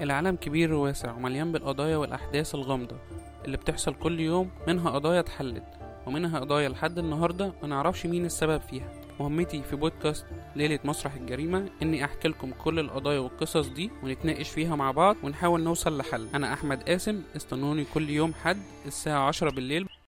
العالم كبير وواسع ومليان بالقضايا والأحداث الغامضة اللي بتحصل كل يوم منها قضايا اتحلت ومنها قضايا لحد النهاردة ما نعرفش مين السبب فيها. مهمتي في بودكاست ليلة مسرح الجريمة إني أحكي لكم كل القضايا والقصص دي ونتناقش فيها مع بعض ونحاول نوصل لحل. أنا أحمد قاسم استنوني كل يوم حد الساعة عشرة بالليل.